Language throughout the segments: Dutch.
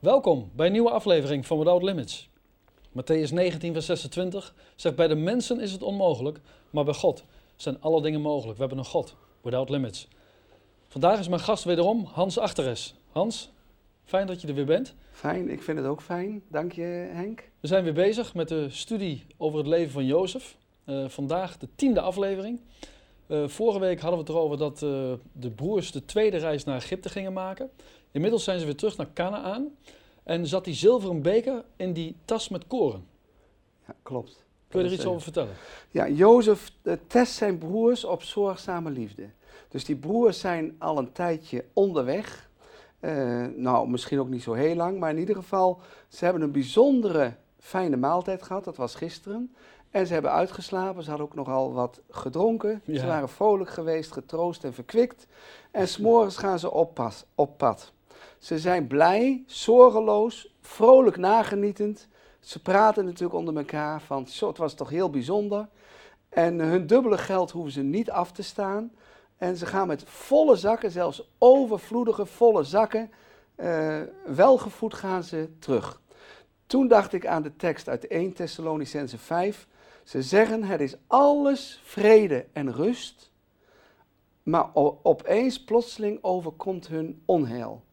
Welkom bij een nieuwe aflevering van Without Limits. Matthäus 19, vers 26 zegt: Bij de mensen is het onmogelijk, maar bij God zijn alle dingen mogelijk. We hebben een God, Without Limits. Vandaag is mijn gast wederom Hans Achteres. Hans, fijn dat je er weer bent. Fijn, ik vind het ook fijn. Dank je, Henk. We zijn weer bezig met de studie over het leven van Jozef. Uh, vandaag de tiende aflevering. Uh, vorige week hadden we het erover dat uh, de broers de tweede reis naar Egypte gingen maken. Inmiddels zijn ze weer terug naar Canaan. En zat die zilveren beker in die tas met koren. Ja, klopt. Kun je er iets over vertellen? Ja, Jozef test zijn broers op zorgzame liefde. Dus die broers zijn al een tijdje onderweg. Uh, nou, misschien ook niet zo heel lang, maar in ieder geval, ze hebben een bijzondere fijne maaltijd gehad. Dat was gisteren. En ze hebben uitgeslapen. Ze hadden ook nogal wat gedronken. Ja. Ze waren vrolijk geweest, getroost en verkwikt. En s'morgens gaan ze op, pas, op pad. Ze zijn blij, zorgeloos, vrolijk nagenietend. Ze praten natuurlijk onder elkaar van, zo, het was toch heel bijzonder. En hun dubbele geld hoeven ze niet af te staan. En ze gaan met volle zakken, zelfs overvloedige volle zakken, uh, welgevoed gaan ze terug. Toen dacht ik aan de tekst uit 1 Thessalonicense 5. Ze zeggen, het is alles vrede en rust, maar opeens plotseling overkomt hun onheil.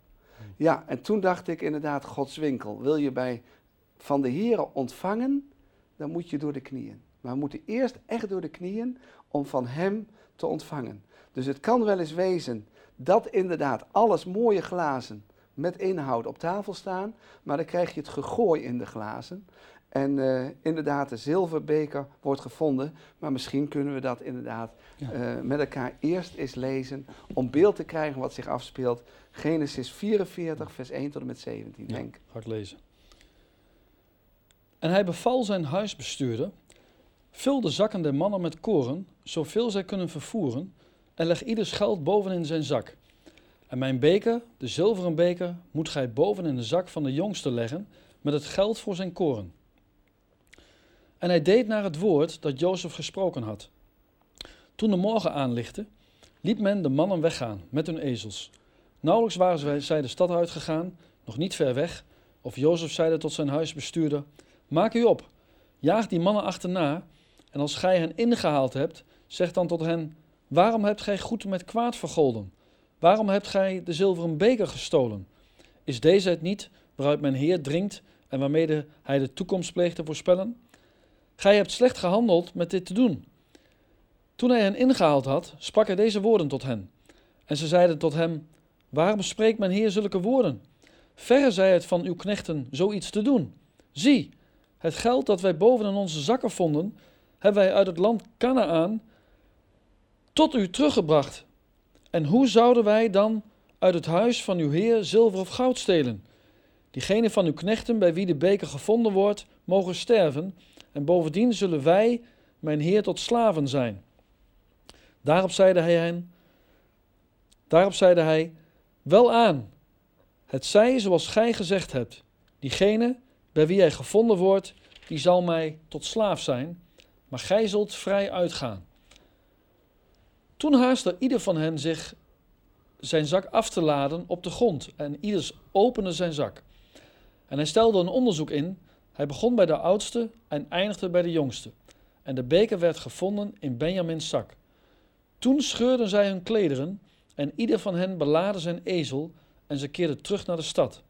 Ja, en toen dacht ik inderdaad, Gods winkel. Wil je bij van de Here ontvangen, dan moet je door de knieën. Maar we moeten eerst echt door de knieën om van Hem te ontvangen. Dus het kan wel eens wezen dat inderdaad alles mooie glazen met inhoud op tafel staan, maar dan krijg je het gegooi in de glazen. En uh, inderdaad, de zilverbeker wordt gevonden, maar misschien kunnen we dat inderdaad uh, met elkaar eerst eens lezen om beeld te krijgen wat zich afspeelt. Genesis 44, vers 1 tot en met 17, ja, ik lezen. En hij beval zijn huisbestuurder, vul de zakken der mannen met koren, zoveel zij kunnen vervoeren, en leg ieders geld bovenin zijn zak. En mijn beker, de zilveren beker, moet gij boven in de zak van de jongste leggen, met het geld voor zijn koren. En hij deed naar het woord dat Jozef gesproken had. Toen de morgen aanlichtte, liet men de mannen weggaan met hun ezels. Nauwelijks waren zij de stad uitgegaan, nog niet ver weg, of Jozef zeide tot zijn huisbestuurder: Maak u op, jaag die mannen achterna, en als gij hen ingehaald hebt, zeg dan tot hen: Waarom hebt gij goed met kwaad vergolden? Waarom hebt gij de zilveren beker gestolen? Is deze het niet waaruit mijn Heer drinkt en waarmede hij de toekomst pleegt te voorspellen? Gij hebt slecht gehandeld met dit te doen. Toen hij hen ingehaald had, sprak hij deze woorden tot hen. En ze zeiden tot hem: Waarom spreekt mijn Heer zulke woorden? Verre zij het van uw knechten zoiets te doen. Zie, het geld dat wij boven in onze zakken vonden, hebben wij uit het land Canaan tot u teruggebracht. En hoe zouden wij dan uit het huis van uw Heer zilver of goud stelen? Diegene van uw knechten bij wie de beker gevonden wordt, mogen sterven, en bovendien zullen wij, mijn Heer, tot slaven zijn. Daarop zeide hij hen, daarop zeide hij, wel aan, het zij zoals gij gezegd hebt, diegene bij wie hij gevonden wordt, die zal mij tot slaaf zijn, maar gij zult vrij uitgaan. Toen haastte ieder van hen zich zijn zak af te laden op de grond en ieders opende zijn zak. En hij stelde een onderzoek in hij begon bij de oudste en eindigde bij de jongste. En de beker werd gevonden in Benjamins zak. Toen scheurden zij hun klederen en ieder van hen belaadde zijn ezel en ze keerden terug naar de stad.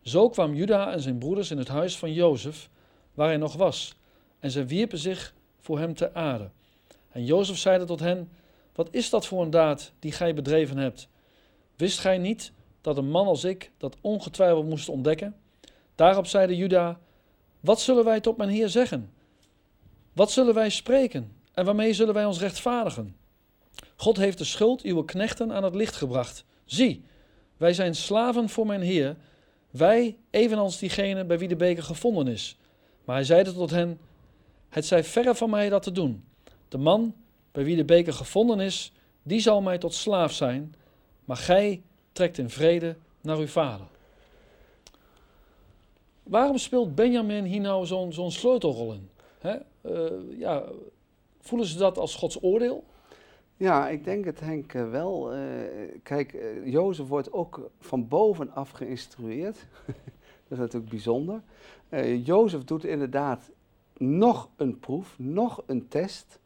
Zo kwam Juda en zijn broeders in het huis van Jozef, waar hij nog was, en zij wierpen zich voor hem ter aarde. En Jozef zeide tot hen, wat is dat voor een daad die gij bedreven hebt? Wist gij niet dat een man als ik dat ongetwijfeld moest ontdekken? Daarop zeide Juda, wat zullen wij tot mijn Heer zeggen? Wat zullen wij spreken? En waarmee zullen wij ons rechtvaardigen? God heeft de schuld uw knechten aan het licht gebracht. Zie, wij zijn slaven voor mijn Heer, wij evenals diegene bij wie de beker gevonden is. Maar hij zeide tot hen, het zij verre van mij dat te doen. De man bij wie de beker gevonden is, die zal mij tot slaaf zijn, maar gij trekt in vrede naar uw vader. Waarom speelt Benjamin hier nou zo'n sleutelrol in? Hè? Uh, ja, voelen ze dat als Gods oordeel? Ja, ik denk het Henk uh, wel. Uh, kijk, Jozef wordt ook van bovenaf geïnstrueerd. Dat is natuurlijk bijzonder. Jozef doet inderdaad nog een proef, nog een test.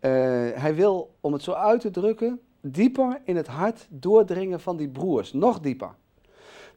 Hij wil, om het zo uit te drukken, dieper in het hart doordringen van die broers. Nog dieper.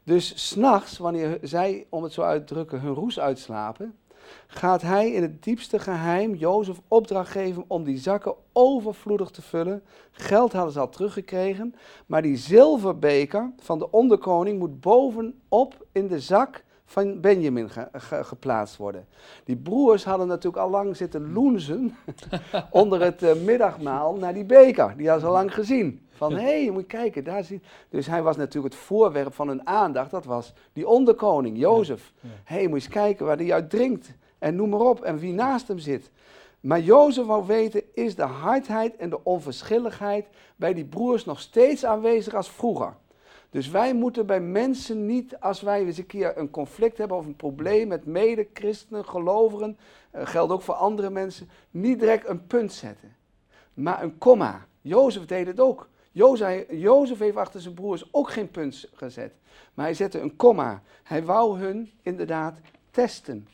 Dus s'nachts, wanneer zij, om het zo uit te drukken, hun roes uitslapen, gaat hij in het diepste geheim Jozef opdracht geven om die zakken overvloedig te vullen. Geld hadden ze al teruggekregen, maar die zilverbeker van de onderkoning moet bovenop in de zak van Benjamin geplaatst worden. Die broers hadden natuurlijk al lang zitten loenzen onder het uh, middagmaal naar die beker. Die hadden ze al lang gezien. Van hé, hey, je moet kijken, daar zit. Dus hij was natuurlijk het voorwerp van hun aandacht. Dat was die onderkoning, Jozef. Hé, hey, moet je eens kijken waar hij uit drinkt. En noem maar op. En wie naast hem zit. Maar Jozef wou weten, is de hardheid en de onverschilligheid bij die broers nog steeds aanwezig als vroeger? Dus wij moeten bij mensen niet, als wij eens een keer een conflict hebben of een probleem met mede-christenen, gelovigen, uh, geldt ook voor andere mensen, niet direct een punt zetten, maar een komma. Jozef deed het ook. Jozef heeft achter zijn broers ook geen punt gezet, maar hij zette een komma. Hij wou hun inderdaad testen.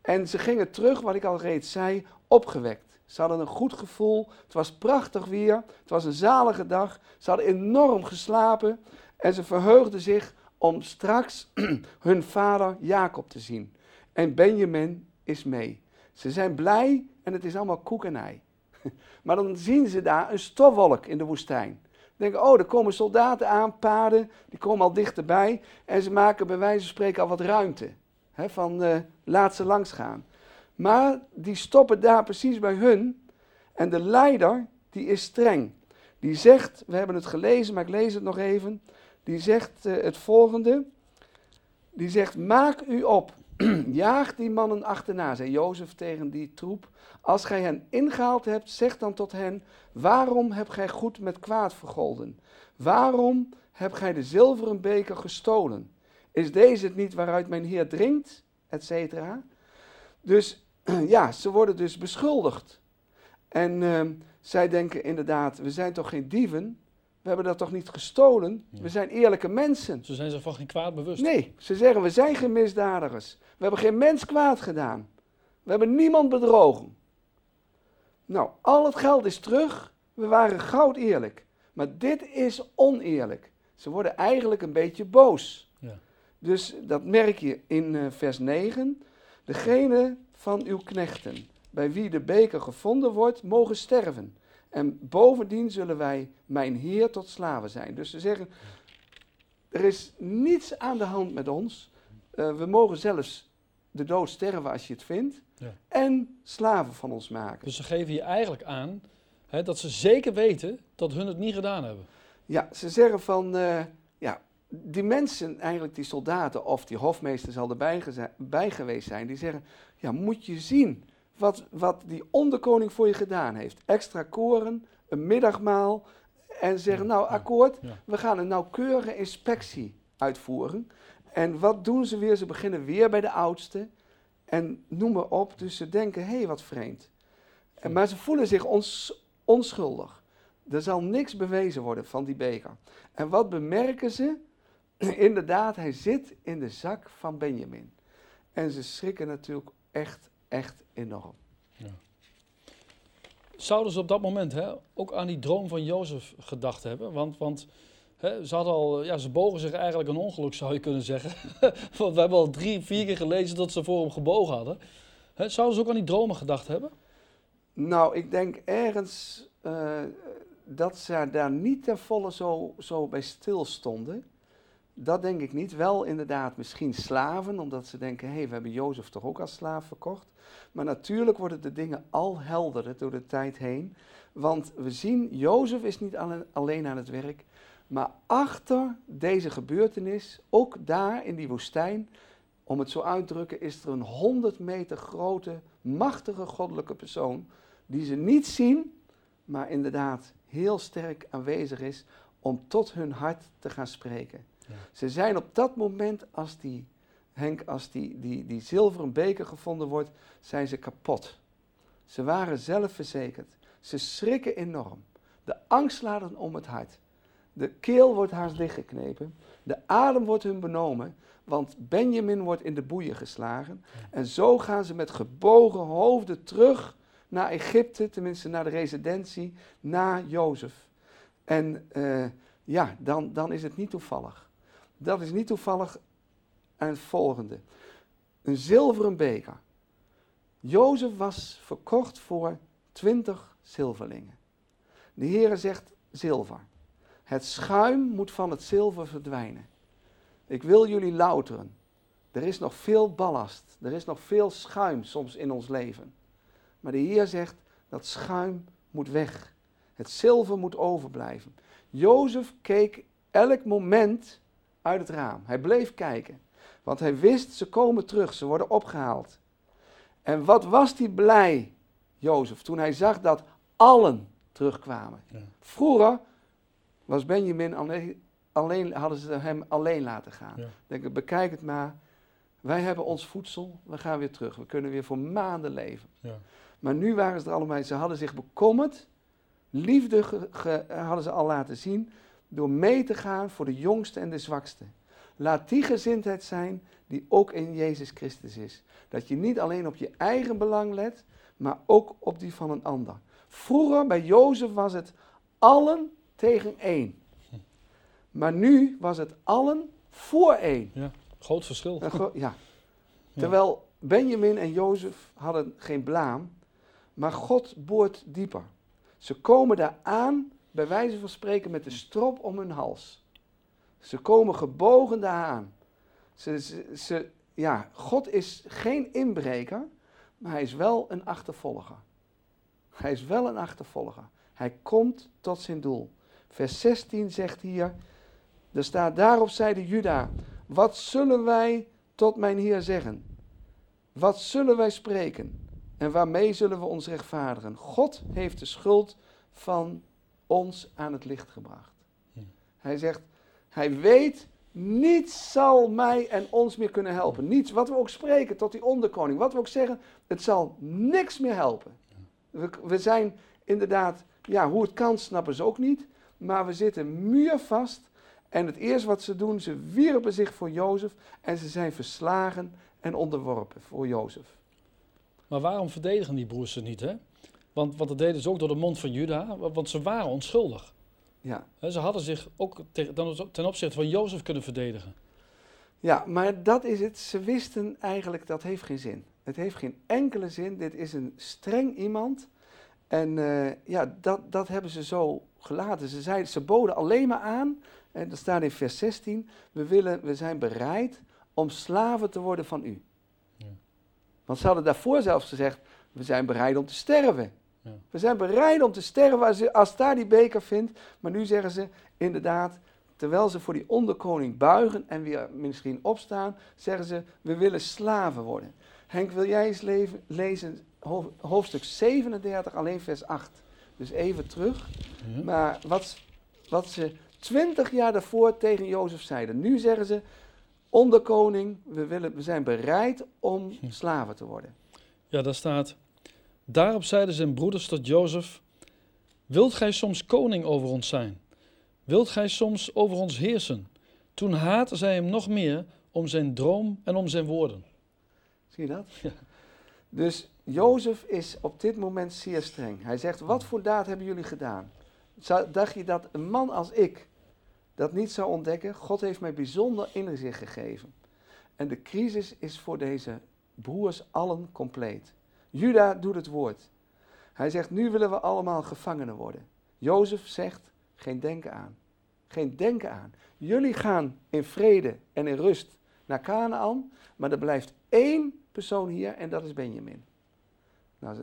En ze gingen terug, wat ik al reeds zei, opgewekt. Ze hadden een goed gevoel, het was prachtig weer, het was een zalige dag. Ze hadden enorm geslapen en ze verheugden zich om straks hun vader Jacob te zien. En Benjamin is mee. Ze zijn blij en het is allemaal koek en ei. Maar dan zien ze daar een stofwolk in de woestijn. Denken, oh, er komen soldaten aan, paarden, die komen al dichterbij. En ze maken bij wijze van spreken al wat ruimte. Van uh, laat ze langs gaan. Maar die stoppen daar precies bij hun. En de leider, die is streng. Die zegt, we hebben het gelezen, maar ik lees het nog even die zegt uh, het volgende. Die zegt, maak u op, jaag die mannen achterna, zei Jozef tegen die troep. Als gij hen ingehaald hebt, zeg dan tot hen, waarom hebt gij goed met kwaad vergolden? Waarom hebt gij de zilveren beker gestolen? Is deze het niet waaruit mijn heer drinkt? Etcetera. Dus ja, ze worden dus beschuldigd. En uh, zij denken inderdaad, we zijn toch geen dieven? We hebben dat toch niet gestolen? We zijn eerlijke mensen. Ze zijn zich van geen kwaad bewust. Nee, ze zeggen we zijn geen misdadigers. We hebben geen mens kwaad gedaan. We hebben niemand bedrogen. Nou, al het geld is terug. We waren goud eerlijk. Maar dit is oneerlijk. Ze worden eigenlijk een beetje boos. Ja. Dus dat merk je in uh, vers 9. Degene van uw knechten, bij wie de beker gevonden wordt, mogen sterven. En bovendien zullen wij mijn Heer tot slaven zijn. Dus ze zeggen, er is niets aan de hand met ons. Uh, we mogen zelfs de dood sterven als je het vindt. Ja. En slaven van ons maken. Dus ze geven hier eigenlijk aan hè, dat ze zeker weten dat hun het niet gedaan hebben. Ja, ze zeggen van, uh, ja, die mensen, eigenlijk die soldaten of die hofmeesters al erbij bij geweest zijn, die zeggen, ja, moet je zien wat, wat die onderkoning voor je gedaan heeft. Extra koren, een middagmaal en zeggen, nou akkoord, we gaan een nauwkeurige inspectie uitvoeren. En wat doen ze weer? Ze beginnen weer bij de oudste en noem maar op. Dus ze denken, hé, hey, wat vreemd. En, maar ze voelen zich ons, onschuldig. Er zal niks bewezen worden van die beker. En wat bemerken ze? Inderdaad, hij zit in de zak van Benjamin. En ze schrikken natuurlijk echt echt enorm. Ja. Zouden ze op dat moment hè, ook aan die droom van Jozef gedacht hebben? Want, want hè, ze, hadden al, ja, ze bogen zich eigenlijk een ongeluk, zou je kunnen zeggen. want we hebben al drie, vier keer gelezen dat ze voor hem gebogen hadden. Hè, zouden ze ook aan die dromen gedacht hebben? Nou, ik denk ergens uh, dat ze daar niet ten volle zo, zo bij stilstonden. Dat denk ik niet. Wel inderdaad misschien slaven, omdat ze denken, hé, hey, we hebben Jozef toch ook als slaaf verkocht. Maar natuurlijk worden de dingen al helderder door de tijd heen. Want we zien, Jozef is niet alleen aan het werk, maar achter deze gebeurtenis, ook daar in die woestijn, om het zo uit te drukken, is er een 100 meter grote, machtige goddelijke persoon, die ze niet zien, maar inderdaad heel sterk aanwezig is om tot hun hart te gaan spreken. Ze zijn op dat moment, als die, Henk, als die, die, die zilveren beker gevonden wordt, zijn ze kapot. Ze waren zelfverzekerd. Ze schrikken enorm. De angst laat hen om het hart. De keel wordt haast dichtgeknepen. De adem wordt hun benomen. want Benjamin wordt in de boeien geslagen. En zo gaan ze met gebogen hoofden terug naar Egypte, tenminste naar de residentie, naar Jozef. En uh, ja, dan, dan is het niet toevallig. Dat is niet toevallig en het volgende. Een zilveren beker. Jozef was verkocht voor twintig zilverlingen. De Heere zegt zilver. Het schuim moet van het zilver verdwijnen. Ik wil jullie louteren. Er is nog veel ballast. Er is nog veel schuim soms in ons leven. Maar de Heer zegt dat schuim moet weg. Het zilver moet overblijven. Jozef keek elk moment uit het raam. Hij bleef kijken. Want hij wist, ze komen terug, ze worden opgehaald. En wat was hij blij, Jozef, toen hij zag dat allen terugkwamen. Vroeger was Benjamin alleen, alleen, hadden ze hem alleen laten gaan. Ja. Denk, bekijk het maar. Wij hebben ons voedsel, we gaan weer terug. We kunnen weer voor maanden leven. Ja. Maar nu waren ze er allemaal, ze hadden zich bekommerd. Liefde hadden ze al laten zien door mee te gaan voor de jongste en de zwakste. Laat die gezindheid zijn die ook in Jezus Christus is. Dat je niet alleen op je eigen belang let, maar ook op die van een ander. Vroeger bij Jozef was het allen tegen één. Maar nu was het allen voor één. Ja, groot verschil. ja. Terwijl Benjamin en Jozef hadden geen blaam, maar God boort dieper. Ze komen daar aan, bij wijze van spreken, met de strop om hun hals. Ze komen gebogen daar aan. Ze, ze, ze, ja, God is geen inbreker, maar hij is wel een achtervolger. Hij is wel een achtervolger. Hij komt tot zijn doel. Vers 16 zegt hier, er staat daarop zeide Juda, wat zullen wij tot mijn Heer zeggen? Wat zullen wij spreken? En waarmee zullen we ons rechtvaardigen? God heeft de schuld van ons aan het licht gebracht. Hm. Hij zegt, hij weet, niets zal mij en ons meer kunnen helpen. Niets, wat we ook spreken tot die onderkoning, wat we ook zeggen, het zal niks meer helpen. We, we zijn inderdaad, ja, hoe het kan snappen ze ook niet, maar we zitten muurvast. En het eerste wat ze doen, ze wierpen zich voor Jozef en ze zijn verslagen en onderworpen voor Jozef. Maar waarom verdedigen die broers ze niet, hè? Want, want dat deden ze ook door de mond van Juda, want ze waren onschuldig. Ja. ze hadden zich ook ten opzichte van Jozef kunnen verdedigen. Ja, maar dat is het. Ze wisten eigenlijk dat heeft geen zin. Het heeft geen enkele zin. Dit is een streng iemand. En uh, ja, dat, dat hebben ze zo gelaten. Ze, zeiden, ze boden alleen maar aan, en dat staat in vers 16, we, willen, we zijn bereid om slaven te worden van u. Ja. Want ze hadden daarvoor zelfs gezegd, we zijn bereid om te sterven. Ja. We zijn bereid om te sterven als, als daar die beker vindt. Maar nu zeggen ze inderdaad, terwijl ze voor die onderkoning buigen en weer misschien opstaan, zeggen ze, we willen slaven worden. Henk, wil jij eens leven, lezen hoofdstuk 37, alleen vers 8. Dus even terug. Maar wat, wat ze twintig jaar daarvoor tegen Jozef zeiden. Nu zeggen ze, onderkoning, we, willen, we zijn bereid om hm. slaven te worden. Ja, daar staat, daarop zeiden zijn broeders tot Jozef, wilt gij soms koning over ons zijn? Wilt gij soms over ons heersen? Toen haatte zij hem nog meer om zijn droom en om zijn woorden. Zie je dat? Ja. Dus Jozef is op dit moment zeer streng. Hij zegt, wat voor daad hebben jullie gedaan? Dacht je dat een man als ik dat niet zou ontdekken? God heeft mij bijzonder inzicht gegeven. En de crisis is voor deze broers allen compleet. Juda doet het woord. Hij zegt, nu willen we allemaal gevangenen worden. Jozef zegt, geen denken aan. Geen denken aan. Jullie gaan in vrede en in rust naar Canaan, maar er blijft één persoon hier en dat is Benjamin. Nou,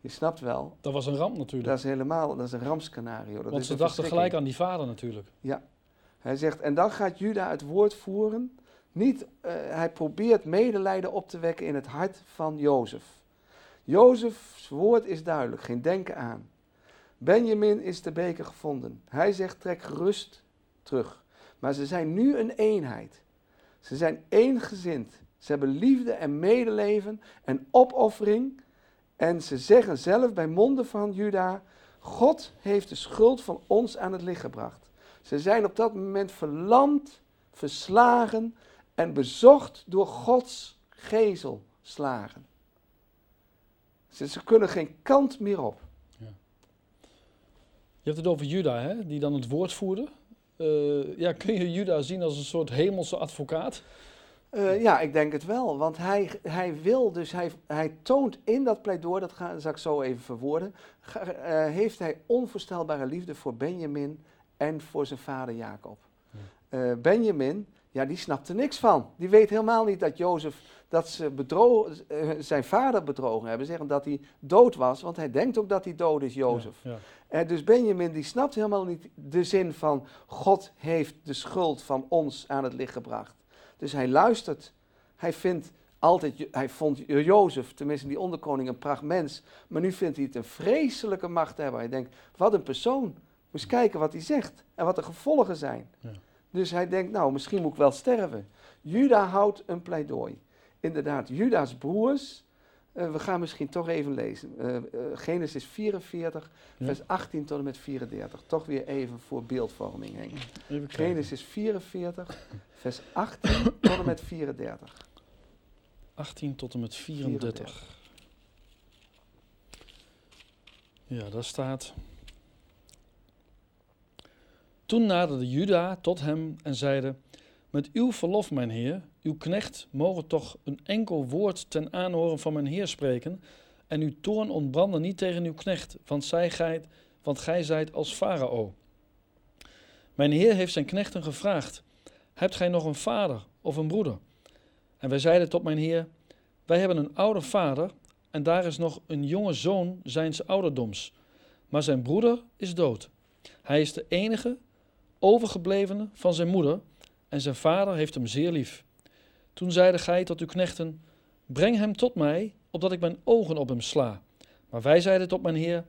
je snapt wel. Dat was een ramp natuurlijk. Dat is helemaal, dat is een rampscenario. Want ze dachten gelijk aan die vader natuurlijk. Ja. Hij zegt, en dan gaat Juda het woord voeren. Niet, uh, hij probeert medelijden op te wekken in het hart van Jozef. Jozefs woord is duidelijk, geen denken aan. Benjamin is de beker gevonden. Hij zegt, trek gerust terug. Maar ze zijn nu een eenheid. Ze zijn ééngezind. Ze hebben liefde en medeleven en opoffering. En ze zeggen zelf bij monden van Juda: God heeft de schuld van ons aan het licht gebracht. Ze zijn op dat moment verlamd, verslagen. en bezocht door Gods gezelslagen. Ze, ze kunnen geen kant meer op. Je hebt het over Juda, hè, die dan het woord voerde. Eh, ja, kun je Juda zien als een soort hemelse advocaat? Uh, ja, ik denk het wel. Want hij, hij wil dus, hij, hij toont in dat pleidooi, dat ga, zal ik zo even verwoorden, ga, uh, heeft hij onvoorstelbare liefde voor Benjamin en voor zijn vader Jacob. Uh, Benjamin, ja, die snapt er niks van. Die weet helemaal niet dat Jozef, dat ze bedrogen, zijn vader bedrogen hebben, zeggen dat hij dood was, want hij denkt ook dat hij dood is, Jozef. Ja, ja. dus Benjamin, die snapt helemaal niet de zin van God heeft de schuld van ons aan het licht gebracht. Dus hij luistert. Hij vindt altijd, hij vond Jozef, tenminste die onderkoning, een pracht mens. Maar nu vindt hij het een vreselijke macht hebben. Hij denkt, wat een persoon. Moet kijken wat hij zegt en wat de gevolgen zijn. Ja. Dus hij denkt, nou, misschien moet ik wel sterven. Juda houdt een pleidooi. Inderdaad, Juda's broers. Uh, we gaan misschien toch even lezen. Uh, uh, Genesis 44, ja. vers 18 tot en met 34. Toch weer even voor beeldvorming, Henk. Genesis 44, vers 18 tot en met 34. 18 tot en met 34. 34. Ja, daar staat. Toen naderde Juda tot hem en zeide: Met uw verlof, mijn heer, uw knecht mogen toch een enkel woord ten aanhoren van mijn heer spreken, en uw toorn ontbranden niet tegen uw knecht, want, zij gij, want gij zijt als farao. Mijn heer heeft zijn knechten gevraagd: Hebt gij nog een vader of een broeder? En wij zeiden tot mijn heer: Wij hebben een oude vader, en daar is nog een jonge zoon zijns ouderdoms, maar zijn broeder is dood. Hij is de enige overgeblevene van zijn moeder, en zijn vader heeft hem zeer lief. Toen zeide gij tot uw knechten: Breng hem tot mij, opdat ik mijn ogen op hem sla. Maar wij zeiden tot mijn heer: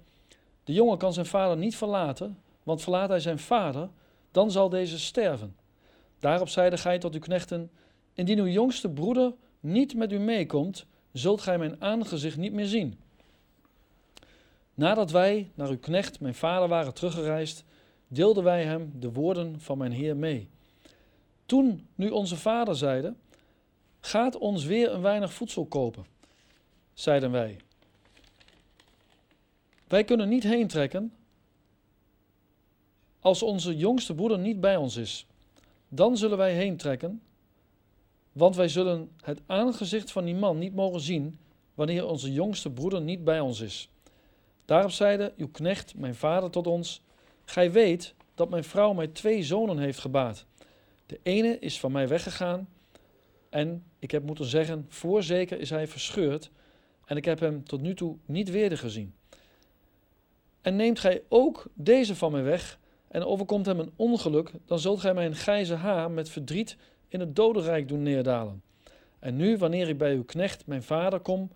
De jongen kan zijn vader niet verlaten, want verlaat hij zijn vader, dan zal deze sterven. Daarop zeide gij tot uw knechten: Indien uw jongste broeder niet met u meekomt, zult gij mijn aangezicht niet meer zien. Nadat wij naar uw knecht, mijn vader, waren teruggereisd, deelden wij hem de woorden van mijn Heer mee. Toen nu onze vader zeide: Gaat ons weer een weinig voedsel kopen, zeiden wij. Wij kunnen niet heen trekken als onze jongste broeder niet bij ons is. Dan zullen wij heen trekken, want wij zullen het aangezicht van die man niet mogen zien wanneer onze jongste broeder niet bij ons is. Daarop zeide uw knecht, mijn vader, tot ons: Gij weet dat mijn vrouw mij twee zonen heeft gebaat. De ene is van mij weggegaan en ik heb moeten zeggen, voorzeker is hij verscheurd en ik heb hem tot nu toe niet weerder gezien. En neemt gij ook deze van mij weg en overkomt hem een ongeluk, dan zult gij mijn grijze haar met verdriet in het dodenrijk doen neerdalen. En nu, wanneer ik bij uw knecht, mijn vader, kom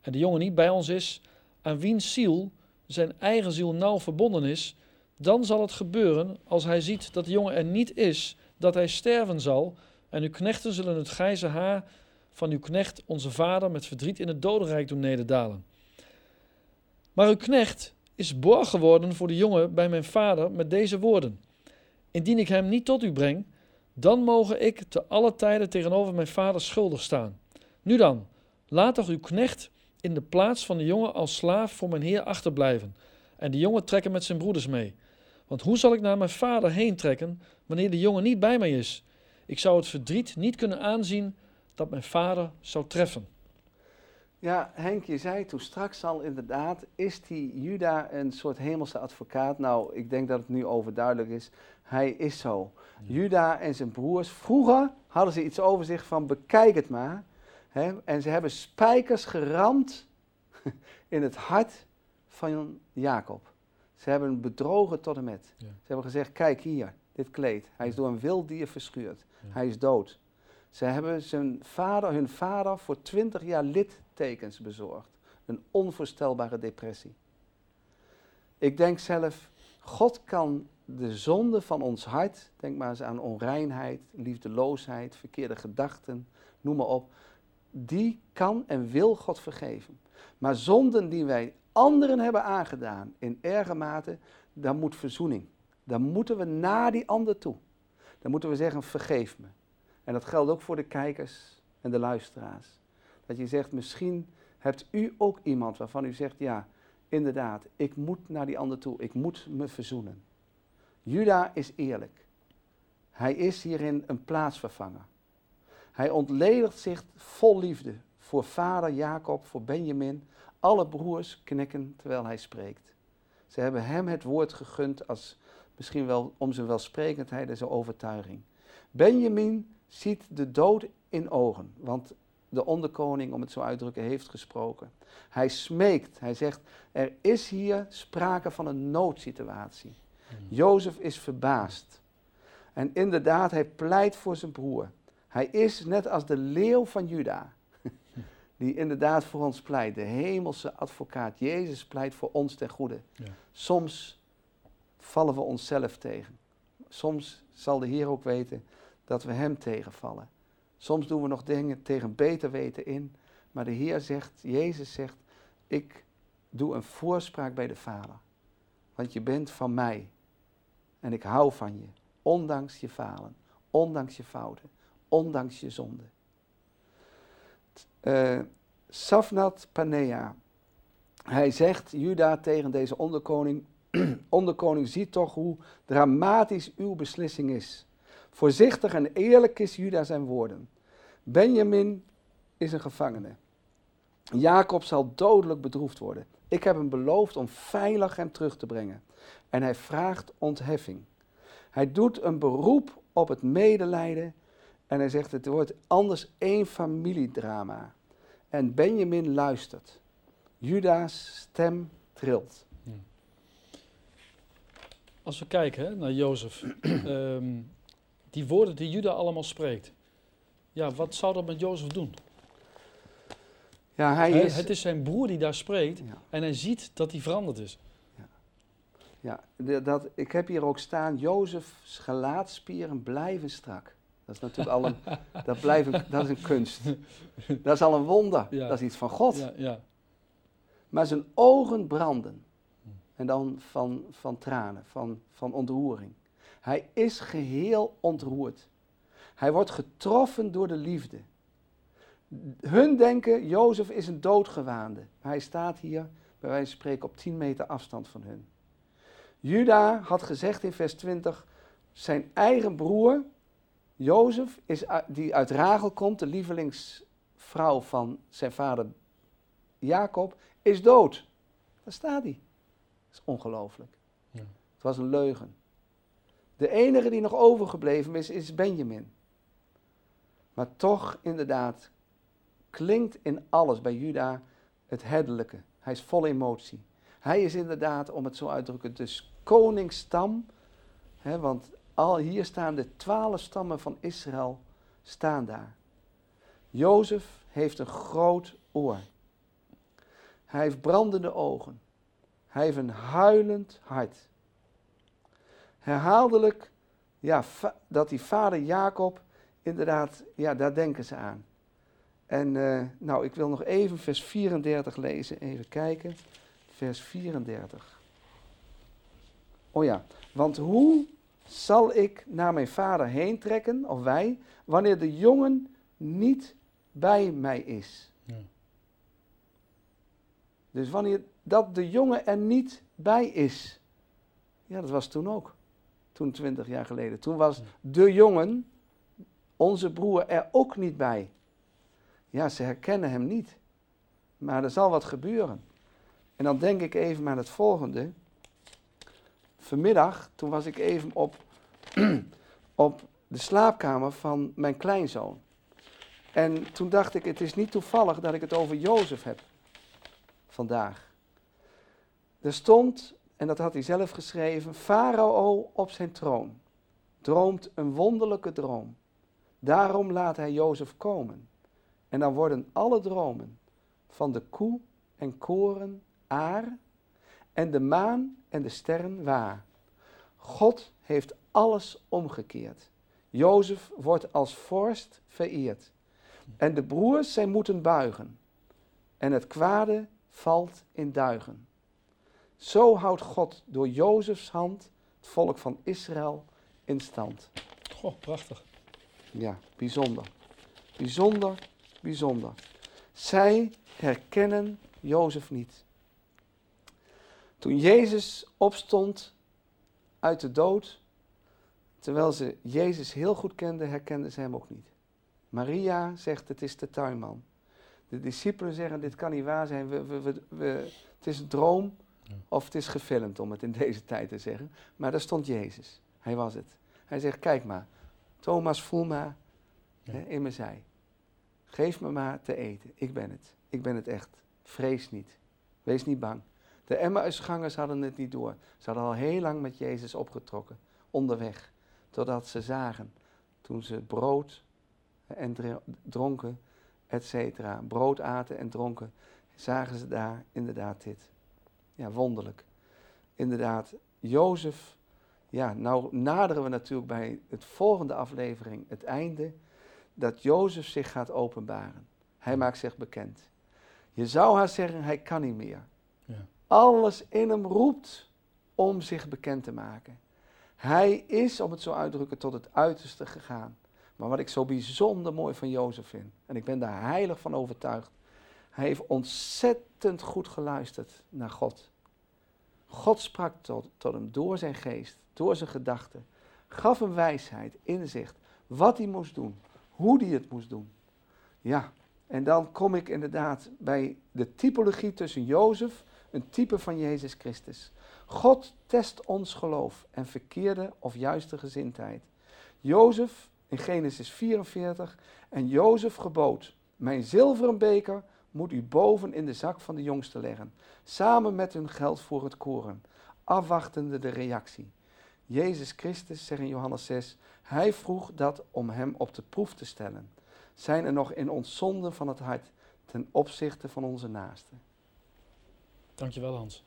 en de jongen niet bij ons is, aan wiens ziel zijn eigen ziel nauw verbonden is, dan zal het gebeuren, als hij ziet dat de jongen er niet is, dat hij sterven zal, en uw knechten zullen het grijze haar van uw knecht, onze vader, met verdriet in het dodenrijk doen nederdalen. Maar uw knecht is borg geworden voor de jongen bij mijn vader met deze woorden. Indien ik hem niet tot u breng, dan mogen ik te alle tijden tegenover mijn vader schuldig staan. Nu dan, laat toch uw knecht in de plaats van de jongen als slaaf voor mijn heer achterblijven, en de jongen trekken met zijn broeders mee. Want hoe zal ik naar mijn vader heen trekken wanneer de jongen niet bij mij is? Ik zou het verdriet niet kunnen aanzien dat mijn vader zou treffen. Ja, Henk, je zei toen straks al inderdaad, is die Juda een soort hemelse advocaat? Nou, ik denk dat het nu overduidelijk is. Hij is zo. Juda en zijn broers, vroeger hadden ze iets over zich van bekijk het maar. Hè? En ze hebben spijkers geramd in het hart van Jacob. Ze hebben bedrogen tot en met. Ze hebben gezegd, kijk hier, dit kleed. Hij is door een wild dier verschuurd. Hij is dood. Ze hebben zijn vader, hun vader voor twintig jaar littekens bezorgd. Een onvoorstelbare depressie. Ik denk zelf, God kan de zonde van ons hart, denk maar eens aan onreinheid, liefdeloosheid, verkeerde gedachten, noem maar op, die kan en wil God vergeven. Maar zonden die wij anderen hebben aangedaan in erge mate, dan moet verzoening. Dan moeten we naar die ander toe. Dan moeten we zeggen, vergeef me. En dat geldt ook voor de kijkers en de luisteraars. Dat je zegt, misschien hebt u ook iemand waarvan u zegt, ja, inderdaad, ik moet naar die ander toe, ik moet me verzoenen. Juda is eerlijk. Hij is hierin een plaatsvervanger. Hij ontledigt zich vol liefde voor vader Jacob, voor Benjamin. Alle broers knikken terwijl hij spreekt. Ze hebben hem het woord gegund als misschien wel om zijn welsprekendheid en zijn overtuiging. Benjamin ziet de dood in ogen, want de onderkoning, om het zo uit te drukken, heeft gesproken. Hij smeekt, hij zegt, er is hier sprake van een noodsituatie. Hmm. Jozef is verbaasd. En inderdaad, hij pleit voor zijn broer. Hij is net als de leeuw van Juda, die inderdaad voor ons pleit. De hemelse advocaat, Jezus pleit voor ons ten goede. Ja. Soms vallen we onszelf tegen. Soms zal de Heer ook weten dat we Hem tegenvallen. Soms doen we nog dingen tegen beter weten in. Maar de Heer zegt, Jezus zegt, ik doe een voorspraak bij de Vader. Want je bent van mij. En ik hou van je. Ondanks je falen. Ondanks je fouten. Ondanks je zonde. Uh, Safnat Panea. Hij zegt, Juda tegen deze onderkoning. onderkoning, zie toch hoe dramatisch uw beslissing is. Voorzichtig en eerlijk is Juda zijn woorden. Benjamin is een gevangene. Jacob zal dodelijk bedroefd worden. Ik heb hem beloofd om veilig hem terug te brengen. En hij vraagt ontheffing. Hij doet een beroep op het medelijden. En hij zegt: Het wordt anders één familiedrama. En Benjamin luistert. Juda's stem trilt. Als we kijken naar Jozef, ehm, die woorden die Juda allemaal spreekt. Ja, wat zou dat met Jozef doen? Ja, hij is... Het is zijn broer die daar spreekt en hij ziet dat hij veranderd is. Ja, ja dat, ik heb hier ook staan, Jozefs gelaatspieren blijven strak. Dat is natuurlijk al een, dat blijven, dat is een kunst. Dat is al een wonder, dat is iets van God. Ja, ja. Maar zijn ogen branden. En dan van, van tranen, van, van ontroering. Hij is geheel ontroerd. Hij wordt getroffen door de liefde. Hun denken, Jozef is een doodgewaande. Maar hij staat hier, bij wijze van spreken, op 10 meter afstand van hun. Juda had gezegd in vers 20, zijn eigen broer, Jozef, is, die uit Rachel komt, de lievelingsvrouw van zijn vader Jacob, is dood. Daar staat hij. Dat is ongelooflijk. Ja. Het was een leugen. De enige die nog overgebleven is, is Benjamin. Maar toch, inderdaad, klinkt in alles bij Juda het herderlijke. Hij is vol emotie. Hij is inderdaad, om het zo uit te drukken, dus koningsstam. Hè, want al hier staan de twaalf stammen van Israël, staan daar. Jozef heeft een groot oor. Hij heeft brandende ogen. Hij heeft een huilend hart. Herhaaldelijk, ja, dat die vader Jacob, inderdaad, ja, daar denken ze aan. En uh, nou, ik wil nog even vers 34 lezen, even kijken. Vers 34. Oh ja, want hoe zal ik naar mijn vader heen trekken, of wij, wanneer de jongen niet bij mij is? Ja. Dus wanneer dat de jongen er niet bij is. Ja, dat was toen ook. Toen 20 jaar geleden. Toen was de jongen, onze broer, er ook niet bij. Ja, ze herkennen hem niet. Maar er zal wat gebeuren. En dan denk ik even aan het volgende. Vanmiddag, toen was ik even op, op de slaapkamer van mijn kleinzoon. En toen dacht ik, het is niet toevallig dat ik het over Jozef heb vandaag. Er stond, en dat had hij zelf geschreven, Farao op zijn troon droomt een wonderlijke droom. Daarom laat hij Jozef komen. En dan worden alle dromen van de koe en koren aar en de maan en de sterren waar. God heeft alles omgekeerd. Jozef wordt als vorst vereerd. En de broers zij moeten buigen. En het kwade valt in duigen. Zo houdt God door Jozefs hand het volk van Israël in stand. Goh, prachtig. Ja, bijzonder. Bijzonder, bijzonder. Zij herkennen Jozef niet. Toen Jezus opstond uit de dood, terwijl ze Jezus heel goed kenden, herkenden ze hem ook niet. Maria zegt, het is de tuinman. De discipelen zeggen, dit kan niet waar zijn, we, we, we, het is een droom of het is gefilmd, om het in deze tijd te zeggen. Maar daar stond Jezus, hij was het. Hij zegt, kijk maar, Thomas, voel maar hè, in mijn zij. Geef me maar te eten, ik ben het. Ik ben het echt. Vrees niet. Wees niet bang. De Emmausgangers hadden het niet door. Ze hadden al heel lang met Jezus opgetrokken, onderweg. Totdat ze zagen, toen ze brood en dronken, et cetera, brood aten en dronken, zagen ze daar inderdaad dit. Ja, wonderlijk. Inderdaad, Jozef, ja, nou naderen we natuurlijk bij het volgende aflevering, het einde, dat Jozef zich gaat openbaren. Hij maakt zich bekend. Je zou haar zeggen, hij kan niet meer. Ja. Alles in hem roept om zich bekend te maken. Hij is, om het zo uit te drukken, tot het uiterste gegaan. Maar wat ik zo bijzonder mooi van Jozef vind, en ik ben daar heilig van overtuigd, hij heeft ontzettend goed geluisterd naar God. God sprak tot, tot hem door zijn geest, door zijn gedachten, gaf hem wijsheid, inzicht, wat hij moest doen, hoe hij het moest doen. Ja, en dan kom ik inderdaad bij de typologie tussen Jozef, een type van Jezus Christus. God test ons geloof en verkeerde of juiste gezindheid. Jozef in Genesis 44 en Jozef gebood, mijn zilveren beker moet u boven in de zak van de jongste leggen, samen met hun geld voor het koren, afwachtende de reactie. Jezus Christus, zegt in Johannes 6, hij vroeg dat om hem op de proef te stellen zijn er nog in ons zonden van het hart ten opzichte van onze naasten. Dankjewel Hans.